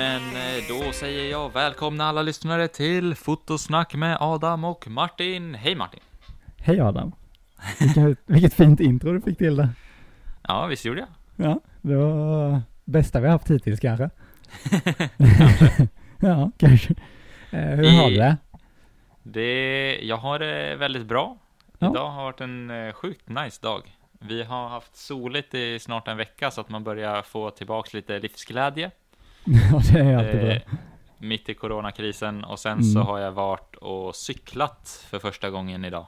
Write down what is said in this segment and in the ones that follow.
Men eh, då säger jag välkomna alla lyssnare till Fotosnack med Adam och Martin. Hej Martin! Hej Adam. Vilket, vilket fint intro du fick till det. Ja, visst gjorde jag? Ja, det var bästa vi har haft hittills kanske. ja, kanske. Eh, hur I- har du det? Det, jag har det väldigt bra. Ja. Idag har varit en eh, sjukt nice dag. Vi har haft soligt i snart en vecka så att man börjar få tillbaks lite livsglädje. ja, det är alltid bra. Eh, mitt i coronakrisen och sen Mm. så har jag varit och cyklat för första gången idag.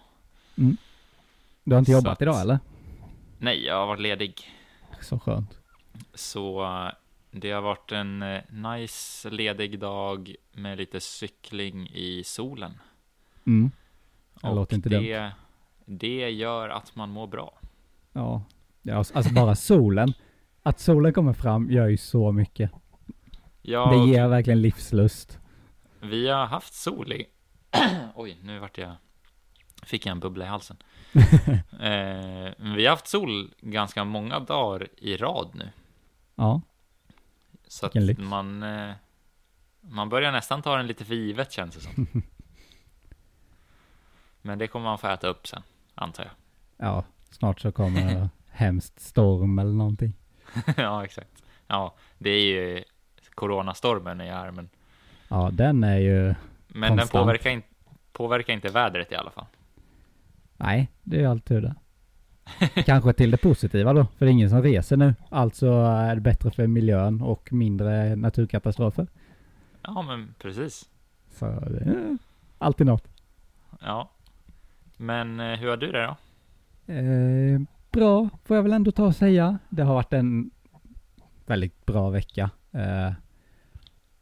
Du har inte så jobbat att- idag eller? Nej, jag har varit ledig. Så skönt. Så eh, det har varit en eh, nice ledig dag med lite cykling i solen. Mm. Det Och låter inte dumt. det, det gör att man mår bra. Ja. ja, alltså bara solen. Att solen kommer fram gör ju så mycket. Ja, Det ger verkligen livslust. vi har haft sol i... Oj, nu vart jag... Fick jag en bubbla i halsen. eh, vi har haft sol ganska många dagar i rad nu. Ja, Så att lyx. man... Eh, man börjar nästan ta den lite för givet känns det som. Men det kommer man få äta upp sen, antar jag. ja. Snart så kommer hemskt storm eller någonting. ja, exakt. Ja, det är ju coronastormen är här, men, Ja, den är ju... men den Konstant. påverkar, in, påverkar inte vädret i alla fall. Nej, det är ju alltid det. Kanske till det positiva då, för det är ingen som reser nu. Alltså är det bättre för miljön och mindre naturkatastrofer. Ja, men precis. Så det är alltid något. Ja. Men eh, hur har du det då? Eh, bra, får jag väl ändå ta och säga. Det har varit en väldigt bra vecka. Eh,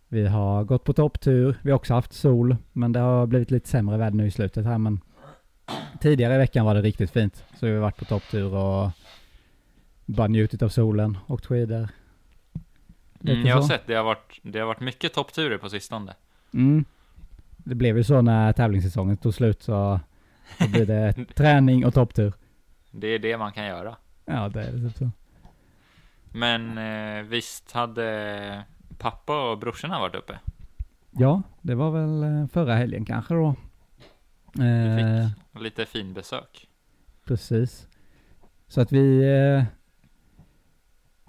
vi har gått på topptur. Vi har också haft sol, men det har blivit lite sämre väder nu i slutet här. Men tidigare i veckan var det riktigt fint. Så vi har varit på topptur och bara njutit av solen, åkt skidor. Mm, jag har så. sett, det har varit, det har varit mycket toppturer på sistone. Mm. Det blev ju så när tävlingssäsongen tog slut så då blir det träning och topptur. Det är det man kan göra. Ja, det är typ så. Men eh, visst hade pappa och brorsorna varit uppe? Ja, det var väl eh, förra helgen kanske då. Du Eh, fick lite fin besök. precis. Så att vi, eh,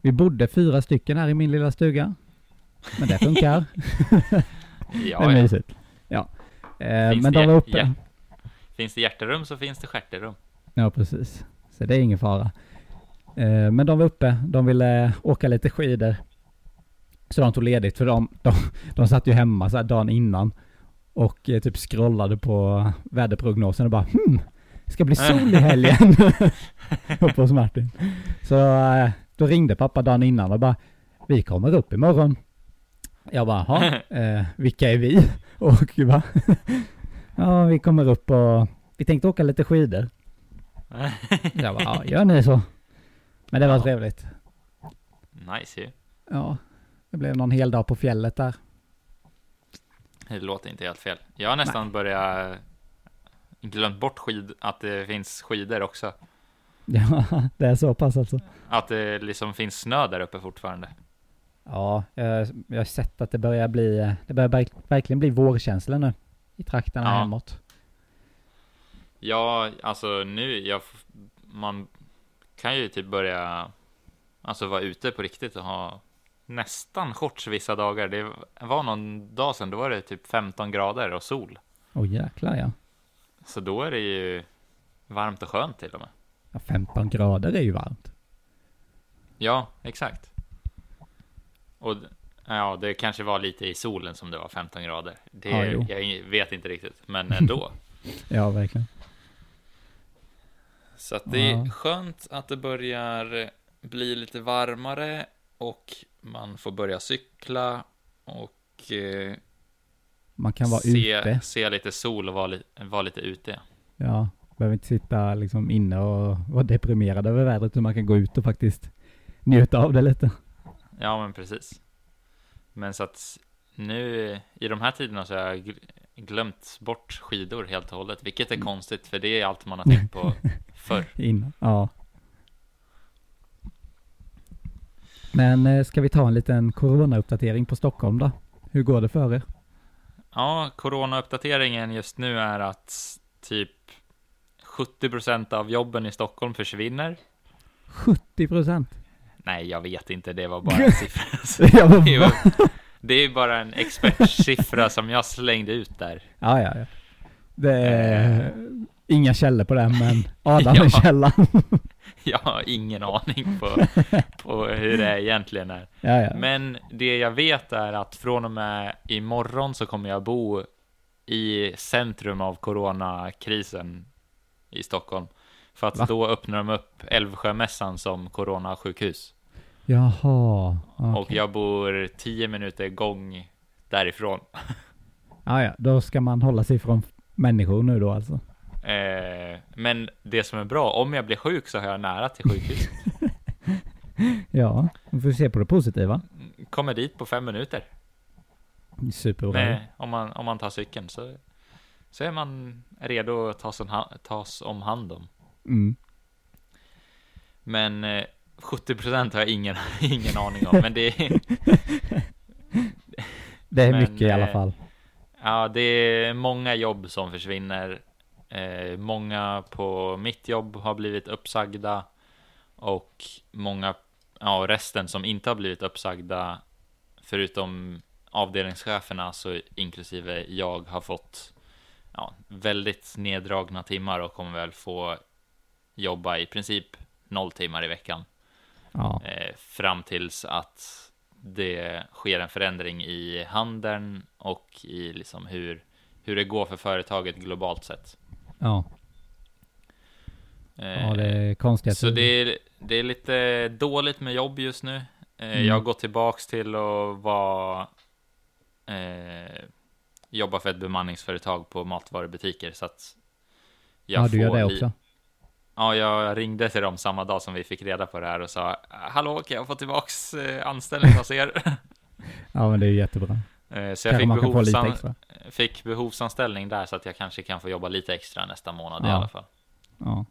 vi bodde fyra stycken här i min lilla stuga. Men det funkar. det Ja, är ja. mysigt. Ja. Eh, men det de var uppe. Finns det hjärterum så finns det stjärterum. Ja, precis. Så det är ingen fara. Eh, men de var uppe, de ville åka lite skidor. Så de tog ledigt för de, de, de satt ju hemma så dagen innan och eh, typ scrollade på väderprognosen och bara hmm, ska bli sol i helgen. Uppe hos Martin. Så eh, då ringde pappa dagen innan och bara vi kommer upp imorgon. Jag bara, "Jaha, eh, vilka är vi? Och va? ja, vi kommer upp och vi tänkte åka lite skidor. Jag bara, ja, gör ni så. Men det var Ja. trevligt. nice ju. Ja, det blev någon hel dag på fjället där. Det låter inte helt fel. Jag har nästan börjat glömt bort skid, att det finns skidor också. Ja, det är så pass alltså. Att det liksom finns snö där uppe fortfarande. Ja, jag, jag har sett att det börjar bli, det börjar verk- verkligen bli vårkänsla nu. I trakterna Ja. hemåt. Ja, alltså nu, jag, man kan ju typ börja, alltså vara ute på riktigt och ha nästan shorts vissa dagar. Det var någon dag sedan, då var det typ 15 grader och sol. Åh jäklar ja. Så då är det ju varmt och skönt till och med. ja. 15 grader är ju varmt. Ja, exakt. Och ja, det kanske var lite i solen som det var 15 grader. Det, Ja, jag vet inte riktigt, men ändå. Ja, verkligen. Så att det är skönt att det börjar bli lite varmare och man får börja cykla och eh, Man kan vara se, ute. se lite sol och vara, li, vara lite ute. Ja, behöver inte sitta liksom inne och vara deprimerad över vädret. Utan man kan gå ut och faktiskt njuta av det lite. Ja, men precis. Men så att nu i de här tiderna så har jag glömt bort skidor helt och hållet, vilket är Mm. konstigt för det är allt man har tänkt på förr. In. Ja, Men eh, ska vi ta en liten corona-uppdatering på Stockholm då? Hur går det för er? Ja, coronauppdateringen just nu är att typ 70% av jobben i Stockholm försvinner. 70 procent? Nej, jag vet inte, det var bara en siffra. Det är bara en expertsiffra som jag slängde ut där. Ja, ja, ja. Det är inga källor på det, men Adam Ja. är källan. Jag har ingen aning på, på hur det egentligen är. ja, ja. Men det jag vet är att från och med imorgon så kommer jag bo i centrum av coronakrisen i Stockholm. För att Va? då öppnar de upp Älvsjömässan som coronasjukhus. Jaha. Och okej. jag bor 10 minuter gång därifrån. Ja, ja. Då ska man hålla sig från människor nu då alltså. Eh, men det som är bra, om jag blir sjuk så har jag nära till sjukhus. Ja, vi får se på det positiva. Kommer dit på fem minuter. Superbra. Med, om, man, om man tar cykeln så, så är man redo att tas om, ha- tas om hand om. Mm. Men eh, 70% har jag ingen, ingen aning om. Men det är, Det är Men, mycket i alla eh, fall. ja, det är många jobb som försvinner. Eh, många på mitt jobb har blivit uppsagda. Och många, ja resten som inte har blivit uppsagda. Förutom avdelningscheferna så inklusive jag har fått ja, väldigt neddragna timmar och kommer väl få jobba i princip noll timmar i veckan. Ja, eh, fram tills att det sker en förändring i handeln och i liksom hur, hur det går för företaget globalt sett. ja. Eh, ja det är konstiga så tider. det är, det är lite dåligt med jobb just nu. Eh, Mm. Jag har gått tillbaks till att vara eh, jobba för ett bemanningsföretag på matvarubutiker så att jag Ja, du gör det också. Ja, jag ringde till dem samma dag som vi fick reda på det här och sa Hallå, kan jag få tillbaks eh, anställning hos er? Ja, men det är jättebra. Eh, Så jag fick, behovsan- fick behovsanställning där så att jag kanske kan få jobba lite extra nästa månad i Ja. alla fall. Ja.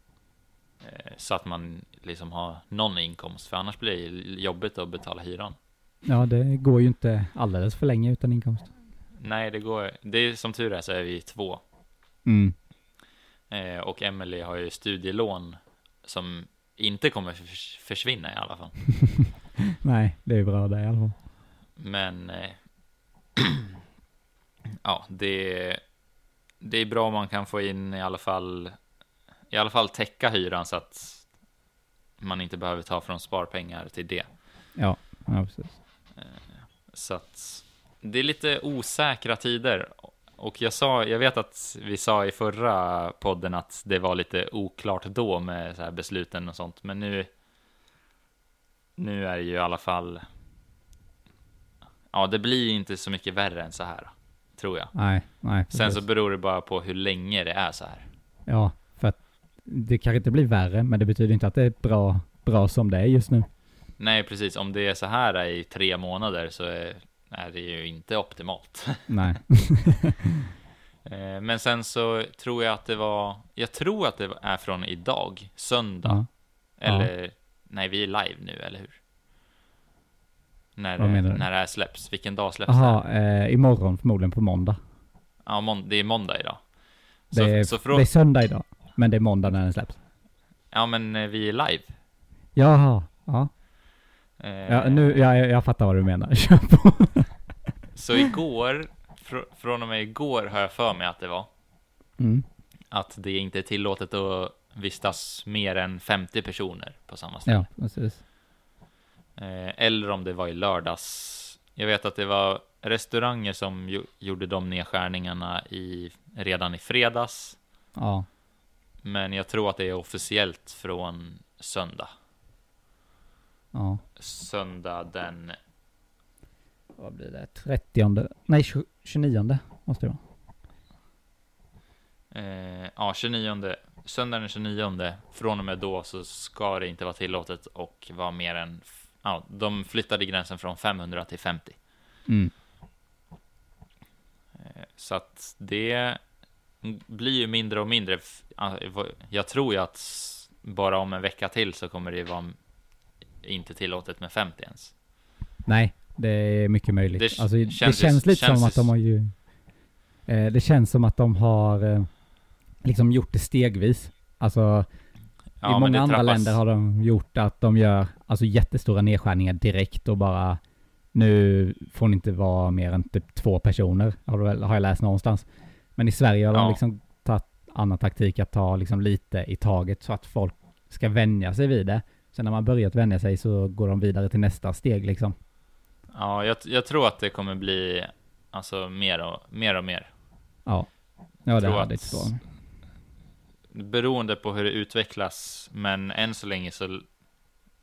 Eh, Så att man liksom har någon inkomst, för annars blir det jobbigt att betala hyran. ja, det går ju inte alldeles för länge utan inkomst. Nej, det går. Det är som tur är så är vi två. Mm. Eh, Och Emily har ju studielån som inte kommer förs- försvinna i alla fall. Nej, det är bra det i alla fall. Men eh, ja, det, det är bra om man kan få in i alla fall i alla fall täcka hyran så att man inte behöver ta från sparpengar till det. Ja, ja precis. Så att det är lite osäkra tider. Och jag sa, jag vet att vi sa i förra podden att det var lite oklart då med så här besluten och sånt, men nu nu är det ju i alla fall Ja, det blir ju inte så mycket värre än så här, tror jag. Nej, nej. Sen precis. så beror det bara på hur länge det är så här. Ja, för att det kanske inte blir värre, men det betyder inte att det är bra, bra som det är just nu. Nej, precis. Om det är så här i tre månader så är, är det ju inte optimalt. Nej. Eh, Men sen så tror jag att det var, jag tror att det är från idag, söndag. Ja. Eller, nej vi är live nu, eller hur? När, Vad menar du? när det här släpps, vilken dag släpps det? Jaha, eh, imorgon förmodligen på måndag. Ja, mån- det är måndag idag. Det, Så, är, så det från, är söndag idag, men det är måndag när den släpps. ja men eh, vi är live. Jaha, ja. Eh, ja nu, ja, jag, fattar vad du menar. Kör på. Så igår, fr- från och med igår har jag för mig att det var, Mm. att det inte är tillåtet att vistas mer än 50 personer på samma ställe. Ja, precis. Eh, eller om det var i lördags. Jag vet att det var restauranger som gjorde de nedskärningarna i, redan i fredags. Ja, Men jag tror att det är officiellt från söndag. Ja. Söndag den... Vad blir det? 30? Nej, 20 29 måste det vara. Eh, ja, 29. Söndagen den 29. Från och med då så ska det inte vara tillåtet och vara mer än... Ja, de flyttade gränsen från 500 till 50. Mm. Eh, Så att det blir ju mindre och mindre. Jag tror ju att bara om en vecka till så kommer det vara inte tillåtet med 50 ens. Nej, det är mycket möjligt. Det alltså, det känns känns, ju- lite känns som att de har ju... Eh, det känns som att de har eh, liksom gjort det stegvis. Alltså, Ja, i många det andra trappas- länder har de gjort att de gör alltså jättestora nedskärningar direkt och bara nu får ni inte vara mer än typ två personer, har, jag läst någonstans. Men i Sverige har de Ja. liksom tagit annan taktik att ta liksom lite i taget så att folk ska vänja sig vid det. Sen när man börjat vänja sig så går de vidare till nästa steg liksom. Ja, jag, jag tror att det kommer bli alltså mer och mer. Och mer. Ja, ja det hade inte mig. Beroende på hur det utvecklas, men än så länge så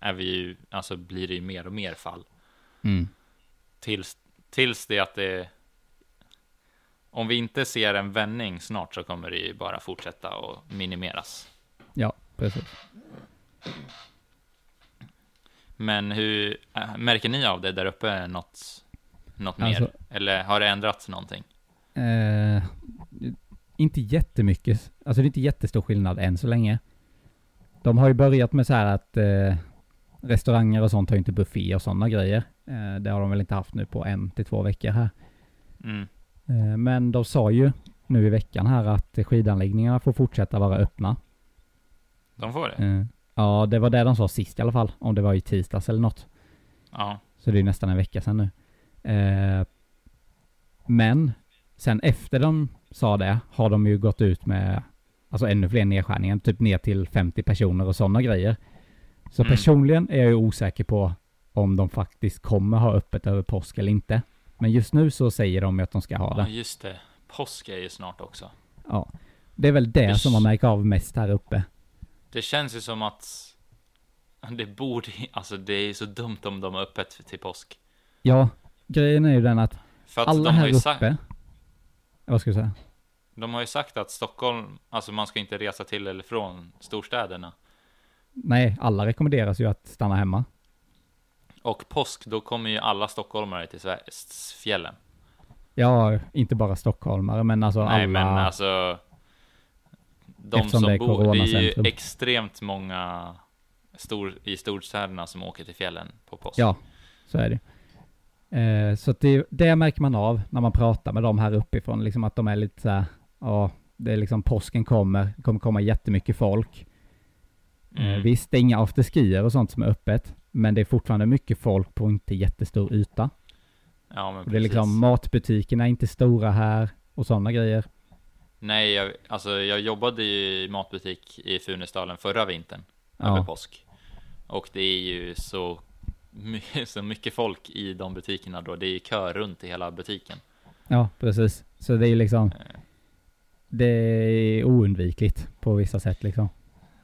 är vi ju, alltså blir det ju mer och mer fall. Mm. Tills, tills det att det... Om vi inte ser en vändning snart så kommer det ju bara fortsätta och minimeras. Ja, precis. Men hur, äh, märker ni av det där uppe något, något Alltså- mer? Eller har det ändrats någonting? Eh, inte jättemycket. Alltså det är inte jättestor skillnad än så länge. De har ju börjat med så här att eh, restauranger och sånt har ju inte buffé och sådana grejer. Eh, det har de väl inte haft nu på en till två veckor här. Mm. Eh, men de sa ju nu i veckan här att skidanläggningarna får fortsätta vara öppna. De får det? Ja, det var det de sa sist i alla fall. Om det var i tisdags eller något. Ja. Så det är nästan en vecka sedan nu. Eh, men sen efter de sa det har de ju gått ut med alltså ännu fler nedskärningar, typ ner till 50 personer och sådana grejer. Så Mm. personligen är jag ju osäker på om de faktiskt kommer ha öppet över påsk eller inte. Men just nu så säger de ju att de ska ha ja, det. just det. Påsk är ju snart också. Ja. Det är väl det Det- som man märker av mest här uppe. Det känns ju som att det borde, alltså det är så dumt om de har öppet till påsk. Ja, grejen är ju den att För att alla de här uppe... sagt, Vad ska jag säga? de har ju sagt att Stockholm, alltså man ska inte resa till eller från storstäderna. Nej, alla rekommenderas ju att stanna hemma. Och påsk, då kommer ju alla stockholmare till fjällen. Ja, inte bara stockholmare, men alltså Nej, alla... men alltså. De Eftersom som det är bor, det är ju extremt många stor, i storstäderna som åker till fjällen på påsk. Ja, så är det. Eh, så det, det märker man av när man pratar med dem här uppifrån, liksom att de är lite så här, ja, det är liksom påsken kommer, det kommer komma jättemycket folk. Eh, Mm. visst, det är inga afterskier och sånt som är öppet, men det är fortfarande mycket folk på inte jättestor yta. Ja, men Och det är precis. liksom matbutikerna är inte stora här och sådana grejer. Nej, jag, alltså jag jobbade ju i matbutik i Funäsdalen förra vintern, Ja. över påsk. Och det är ju så, så mycket folk i de butikerna då, det är ju kö runt i hela butiken. Ja, precis. Så det är liksom, Eh, det är oundvikligt på vissa sätt liksom.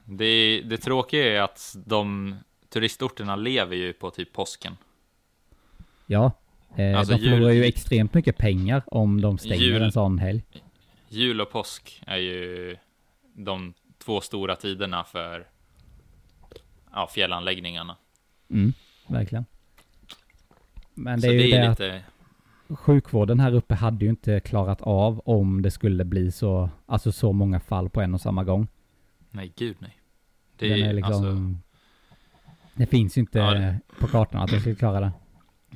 Det, det tråkiga är att de turistorterna lever ju på typ påsken. Ja, eh, Alltså de förlorar jul- ju extremt mycket pengar om de stänger Jul- en sån helg. Jul och påsk är ju de två stora tiderna för ja, fjällanläggningarna. Mm, verkligen. Men det så är ju det är lite, att sjukvården här uppe hade ju inte klarat av om det skulle bli så, alltså så många fall på en och samma gång. nej gud nej. Det Den är liksom, alltså, det finns ju inte Ja, det- på kartan att de skulle klara det.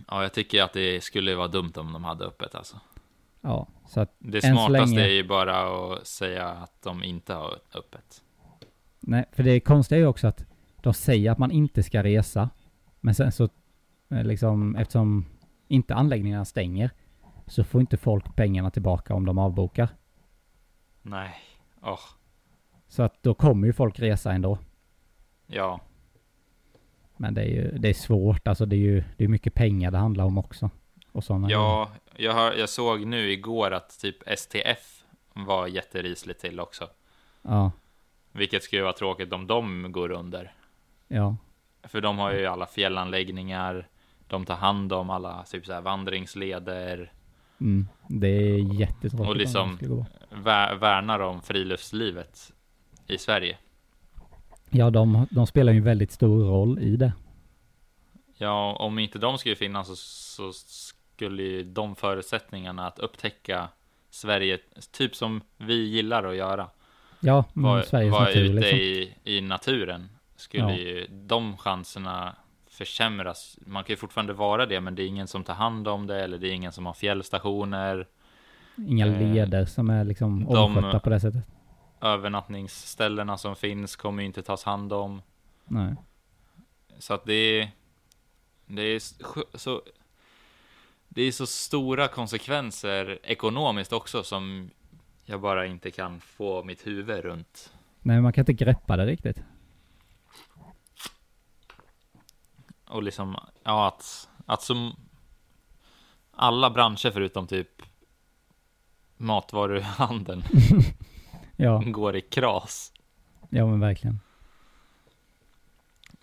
ja, jag tycker att det skulle vara dumt om de hade öppet alltså. Ja, så att Det smartaste länge- är ju bara att säga att de inte har öppet. Nej, för det konstiga är ju också att de säger att man inte ska resa, men sen så eh, liksom eftersom inte anläggningarna stänger så får inte folk pengarna tillbaka om de avbokar. Nej, åh, Så att då kommer ju folk resa ändå. ja, Men det är ju det är svårt, alltså det är ju det är mycket pengar det handlar om också. Och sådana ja, jag, har, jag såg nu igår att typ STF var jätterisligt till också. Ja, Vilket skulle vara tråkigt om de går under. ja, För de har ju alla fjällanläggningar, de tar hand om alla typ så här vandringsleder, mm, det är jättetråkigt. Och liksom- vär, värnar om friluftslivet i Sverige. Ja, de, de spelar ju väldigt stor roll i det. Ja, om inte de skulle finnas så, så skulle ju de förutsättningarna att upptäcka Sverige, typ som vi gillar att göra, Ja, mm, vara Sveriges var natur ute liksom. i, i naturen, skulle Ja. ju de chanserna försämras. Man kan ju fortfarande vara det, men det är ingen som tar hand om det, eller det är ingen som har fjällstationer. Inga Eh, leder som är liksom omskötta på det sättet. Övernattningsställena som finns kommer ju inte tas hand om. Nej. Så att det är, det är så, det är så stora konsekvenser ekonomiskt också som jag bara inte kan få mitt huvud runt. Nej, man kan inte greppa det riktigt. Och liksom, ja att, att som alla branscher förutom typ matvaruhandeln Ja, går i kras. ja men verkligen.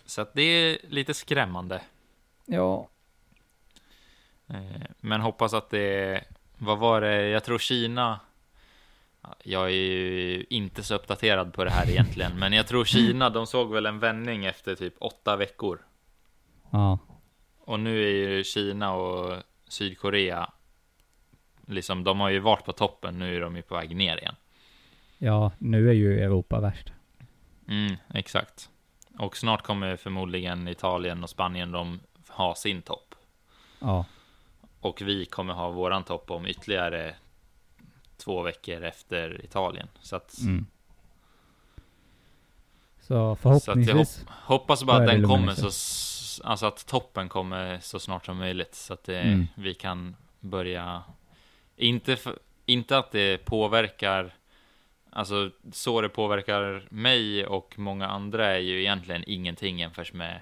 Så att det är lite skrämmande. Ja, Men hoppas att det, vad var det, jag tror Kina, jag är ju inte så uppdaterad på det här egentligen, men jag tror Kina, de såg väl en vändning efter typ åtta veckor. ja, Och nu är ju Kina och Sydkorea, liksom de har ju varit på toppen, nu är de ju på väg ner igen. ja, nu är ju Europa värst. Mm, exakt. Och snart kommer förmodligen Italien och Spanien de ha sin topp. Ja, Och vi kommer ha våran topp om ytterligare två veckor efter Italien. Så att, mm. Så så att jag förhoppningsvis, hopp, hoppas bara att den kommer så, alltså att toppen kommer så snart som möjligt. Så att det, Mm. vi kan börja, inte, för, inte att det påverkar, alltså så det påverkar mig och många andra är ju egentligen ingenting jämfört med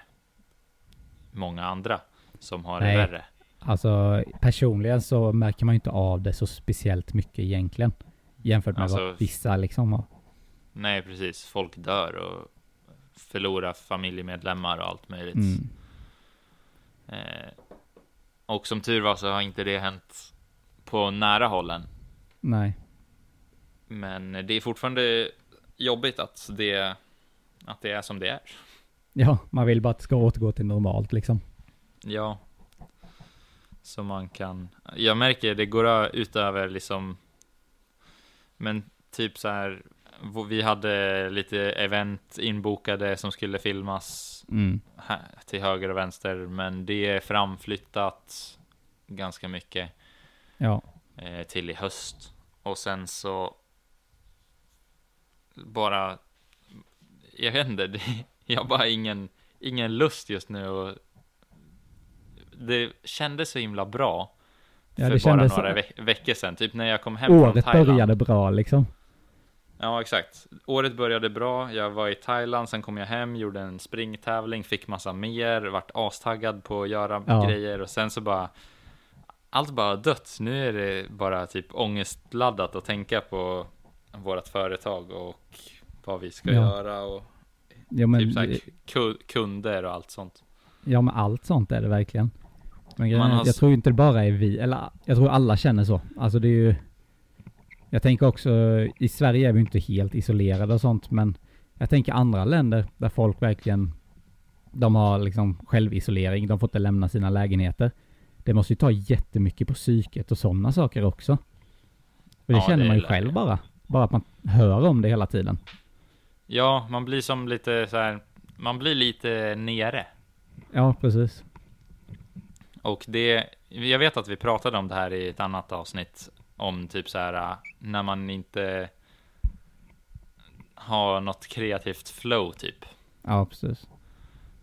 många andra som har Nej. det värre. Alltså personligen så märker man ju inte av det så speciellt mycket egentligen. Jämfört med Alltså, vad vissa liksom har. Nej, precis. Folk dör och förlorar familjemedlemmar och allt möjligt. Mm. Eh, och som tur var så har inte det hänt på nära hållen. Nej, Men det är fortfarande jobbigt att det, att det är som det är. ja, man vill bara att det ska återgå till normalt liksom. Ja. Så man kan, jag märker det går ut över liksom, men typ så här, vi hade lite event inbokade som skulle filmas Mm. här, till höger och vänster, men det är framflyttat ganska mycket Ja, eh, till i höst. Och sen så bara, jag vet inte, det, jag har bara ingen, ingen lust just nu och det kändes så himla bra Ja, för bara några veck- veckor sedan, typ när jag kom hem från året Thailand. började bra liksom. Ja, exakt. Året började bra. Jag var i Thailand, sen kom jag hem, gjorde en springtävling, fick massa mer, vart astaggad på att göra Ja. grejer och sen så bara allt bara dött. Nu är det bara typ ångestladdat att tänka på vårt företag och vad vi ska Ja. göra och Ja men, typ så kunder och allt sånt. ja men allt sånt är det verkligen. Men är har jag tror inte det bara är vi, eller jag tror alla känner så. Alltså det är ju, jag tänker också, i Sverige är vi inte helt isolerade och sånt, men jag tänker andra länder där folk verkligen, de har liksom självisolering, de får inte lämna sina lägenheter. Det måste ju ta jättemycket på psyket och sådana saker också. Och det Ja, känner det man ju själv bara. Bara att man hör om det hela tiden. Ja, man blir som lite så här, man blir lite nere. Ja, precis. Och det, jag vet att vi pratade om det här i ett annat avsnitt, om typ så här äh, när man inte har något kreativt flow typ. Ja, precis.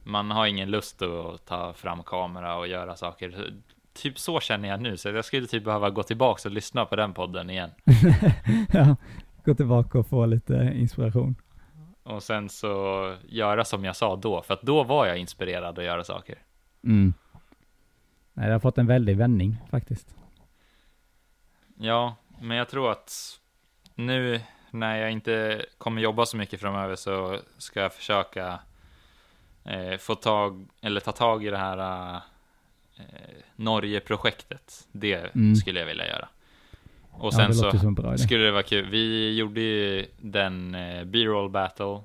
Man har ingen lust att ta fram kamera och göra saker. Typ så känner jag nu, så jag skulle typ behöva gå tillbaka och lyssna på den podden igen. ja, gå tillbaka och få lite inspiration. Och sen så göra som jag sa då, för att då var jag inspirerad att göra saker. Mm. Nej, det har fått en väldig vändning faktiskt. Ja, men jag tror att nu när jag inte kommer jobba så mycket framöver så ska jag försöka eh, få tag, eller ta tag i det här eh, Norge-projektet. Det Mm. skulle jag vilja göra. Och ja, sen det så skulle det vara kul. Vi gjorde ju den eh, B-roll battle.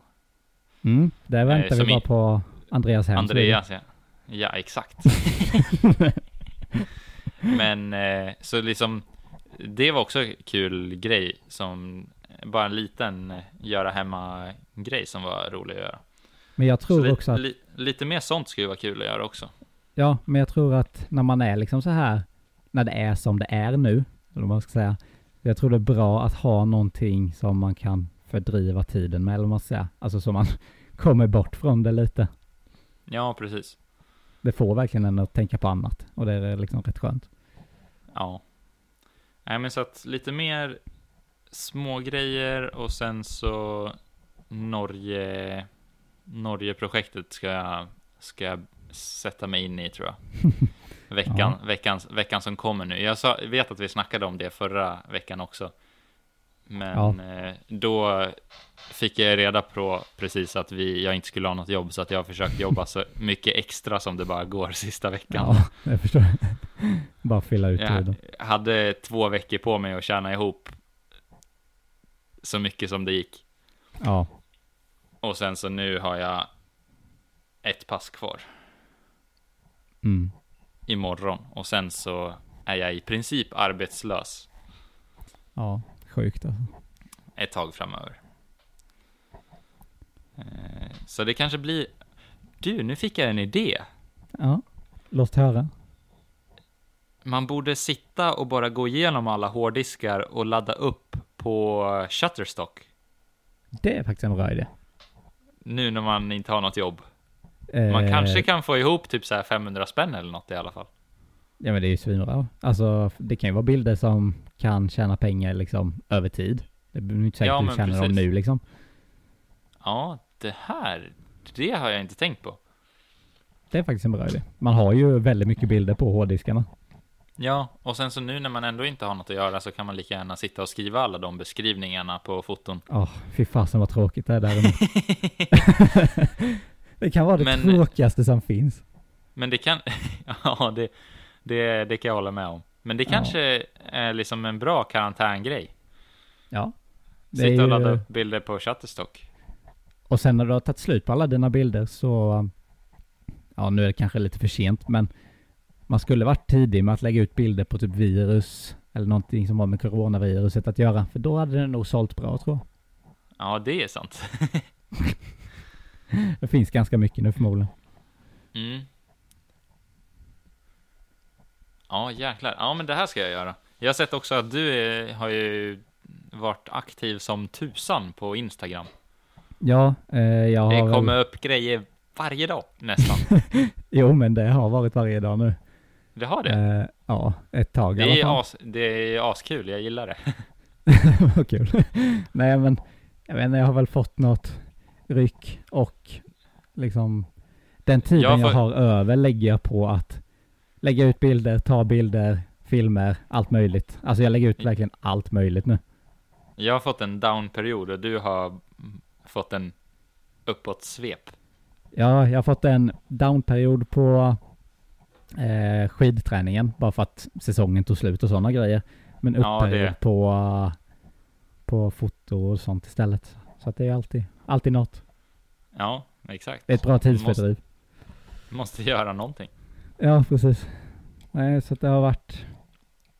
Mm, där väntar som vi bara på Andreas hem. Andreas, ja. Ja, exakt. Men så, så liksom, det var också kul grej som bara en liten eh, göra hemma grej som var rolig att göra. Men jag Så tror li- också att, li, lite mer sånt skulle vara kul att göra också. Ja, men jag tror att när man är liksom så här, när det är som det är nu, eller vad man ska säga. Jag tror det är bra att ha någonting som man kan fördriva tiden med, eller vad man ska säga. Alltså så man kommer bort från det lite. Ja, precis. Det får verkligen en att tänka på annat och det är liksom rätt skönt. Ja. Nej, men så att lite mer små grejer och sen så Norge Norge-projektet ska jag, ska jag sätta mig in i tror jag. Veckan, Ja. veckan, veckan som kommer nu. Jag sa, vet att vi snackade om det förra veckan också. Men eh, då fick jag reda på precis att vi, jag inte skulle ha något jobb, så att jag har försökt jobba så mycket extra som det bara går sista veckan. Ja, jag förstår. Bara fylla ut Jag tiden. hade två veckor på mig att tjäna ihop så mycket som det gick. Ja, Och sen så nu har jag ett pass kvar mm. imorgon. Och sen så är jag i princip arbetslös ja, sjukt alltså. ett tag framöver. Eh, Så det kanske blir... Du, nu fick jag en idé. Ja, låt höra. Man borde sitta och bara gå igenom alla hårddiskar och ladda upp på Shutterstock. Det är faktiskt en bra idé. Nu när man inte har något jobb. Man Eh, kanske kan få ihop typ så här 500 spänn eller något i alla fall. Ja men det är ju svinbra. Alltså det kan ju vara bilder som kan tjäna pengar liksom över tid. Det blir inte säkert Ja, att du tjänar dem precis. nu liksom. Ja, det här, det har jag inte tänkt på. Det är faktiskt en bra idé. Man har ju väldigt mycket bilder på hårddiskarna. Ja, och sen så nu när man ändå inte har något att göra så kan man lika gärna sitta och skriva alla de beskrivningarna på foton. Åh, fy fasen vad tråkigt det är där. Det kan vara det Men- tråkigaste som finns. Men det kan, ja det, det, det kan jag hålla med om. Men det Ja. kanske är liksom en bra karantängrej. Ja. Sitta och ju- ladda upp bilder på Shutterstock. Och sen när du har tagit slut på alla dina bilder så, ja nu är det kanske lite för sent men man skulle varit tidig med att lägga ut bilder på typ virus eller någonting som har med coronaviruset att göra. För då hade det nog sålt bra tror jag. Ja, det är sant. Det finns ganska mycket nu förmodligen. Mm. Ja, jäklar. Ja, men det här ska jag göra. Jag har sett också att du är, har ju varit aktiv som tusan på Instagram. Ja, eh, jag har Det väl- kommer upp grejer varje dag nästan. Jo men det har varit varje dag nu. Det har det. Eh, ja, ett tag i Det alla är, fall. as, det är askul, jag gillar det. Vad kul. Nej men, jag vet inte, jag har väl fått något ryck och liksom den tiden Jag jag, får- har över lägger jag på att lägga ut bilder, ta bilder, filmer, allt möjligt. Alltså jag lägger ut verkligen allt möjligt nu. Jag har fått en down-period och du har fått en uppåt-svep. Ja, jag har fått en downperiod på eh, skidträningen bara för att säsongen tog slut och sådana grejer. Men Ja, upperiod det- på, på foto och sånt istället. Så att det är alltid, alltid något. Ja, exakt. Det är ett bra tidsfördriv. Måste göra någonting. Ja, precis. Nej, så det har varit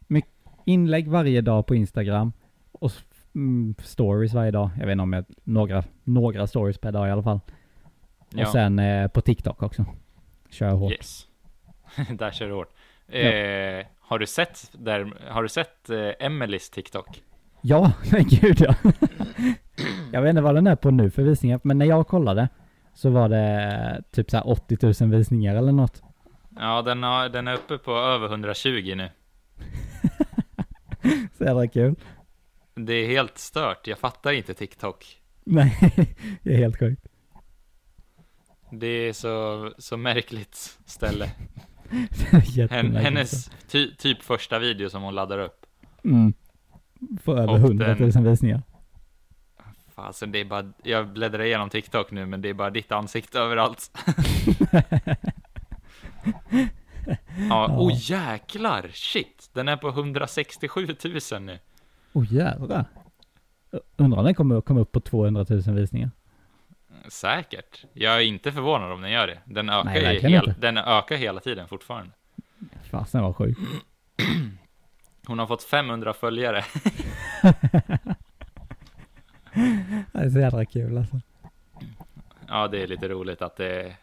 mycket inlägg varje dag på Instagram och mm, stories varje dag. Jag vet inte om jag, några, några stories per dag i alla fall. Ja, Och sen eh, på TikTok också. Kör hårt. yes. där kör du hårt. Eh, har du sett, där, har du sett eh, Emelies TikTok? Ja, men gud ja. jag vet inte vad den är på nu för visningar, men när jag kollade så var det typ så här 80 000 visningar eller något. Ja, den, har, den är uppe på över 120 nu. Så jävla kul. Det är helt stört. Jag fattar inte TikTok. Nej, det är helt sjukt. Det är så, så märkligt ställe. Hennes ty, typ första video som hon laddar upp. Mm. Får över Och 100 000 den- visningar. Fasen, det är bara, jag bläddrar igenom TikTok nu, men det är bara ditt ansikte överallt. Ja, oh jäklar, shit. Den är på 167 000 nu. Oh, jävlar. Undrar om den kommer komma upp på 200 000 visningar. Säkert. Jag är inte förvånad om den gör det. Den ökar, Nej, hel, den ökar hela tiden fortfarande. Fasen vad sjukt. Hon har fått 500 följare. Det är så jävla kul alltså. Ja, det är lite roligt att det,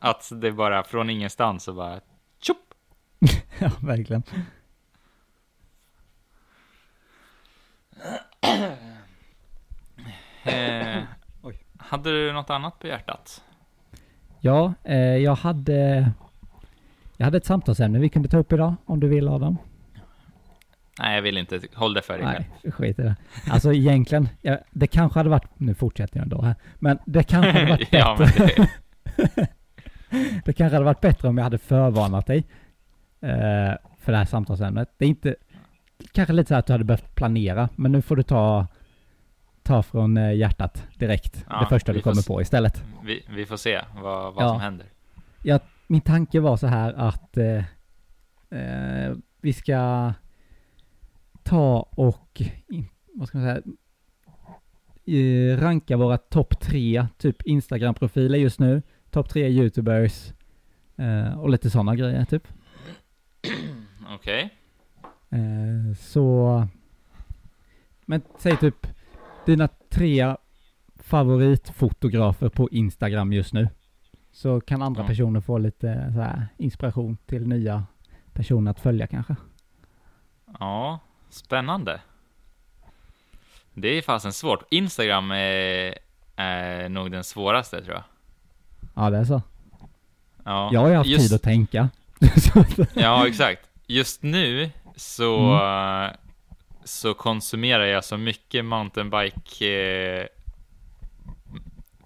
Att det bara från ingenstans så bara tjopp! ja, verkligen. Eh, hade du något annat på hjärtat? Ja, eh, jag hade... Jag hade ett samtalsämne vi kunde ta upp idag, om du vill Adam. Nej, jag vill inte. Håll det för dig själv. Nej, skit i det. Alltså egentligen, ja, det kanske hade varit... Nu fortsätter jag ändå här. Men det kanske hade varit bättre. ja, men det, Det kanske hade varit bättre om jag hade förvarnat dig eh, för det här samtalsämnet. Det är inte... Kanske lite så att du hade behövt planera, men nu får du ta, ta från eh, hjärtat direkt. Ja, det första du kommer på istället. vi, vi får se vad, vad Ja. som händer. Min tanke var så här att eh, eh, vi ska ta och, vad ska man säga, eh, ranka våra topp tre typ Instagram-profiler just nu. Topp tre YouTubers eh, och lite sådana grejer typ. Okej. Eh, så, men säg typ dina tre favoritfotografer på Instagram just nu. Så kan andra Ja. personer få lite så här, inspiration till nya personer att följa kanske. Ja, spännande. Det är fasen svårt. Instagram är, är nog den svåraste tror jag. Ja, det är så. Ja, Jag har ju haft just, tid att tänka. Ja, exakt. Just nu så, Mm. så konsumerar jag så mycket mountainbike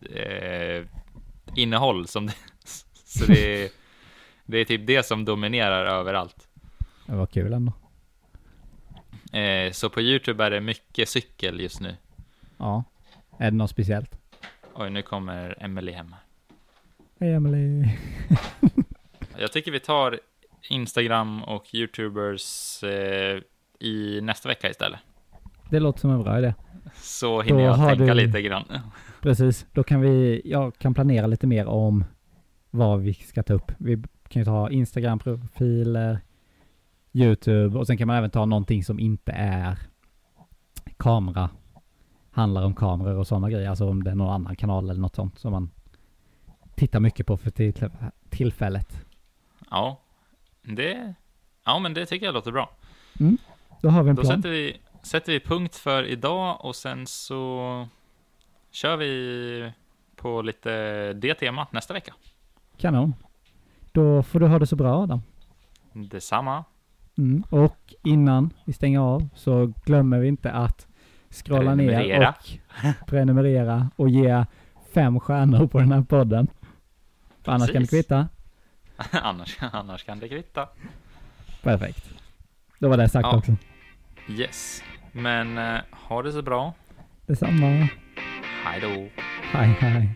eh, eh, innehåll som det, så det är, det är typ det som dominerar överallt. det var kul ändå. Eh, så på YouTube är det mycket cykel just nu. Ja. Är det något speciellt? Oj, nu kommer Emily hem. Emily. Jag tycker vi tar Instagram och YouTubers eh, i nästa vecka istället. Det låter som en bra idé. Så hinner Då jag tänka du- lite grann. Precis, då kan vi, jag kan planera lite mer om vad vi ska ta upp. Vi kan ju ta Instagram-profiler, YouTube och sen kan man även ta någonting som inte är kamera, handlar om kameror och sådana grejer. Alltså om det är någon annan kanal eller något sånt som man tittar mycket på för till, tillfället. Ja, det, ja, men det tycker jag låter bra. Då har vi en Då plan. sätter vi, sätter vi punkt för idag och sen så kör vi på lite det temat nästa vecka. Kanon. Då får du ha det så bra Adam. Detsamma. Mm. Och innan vi stänger av så glömmer vi inte att scrolla ner och prenumerera och ge fem stjärnor på den här podden. För annars kan det kvitta. annars, annars kan det kvitta. Perfekt. Då var det sagt Ja. också. Yes, men eh, ha det så bra. Detsamma. Hej då. Hej hej.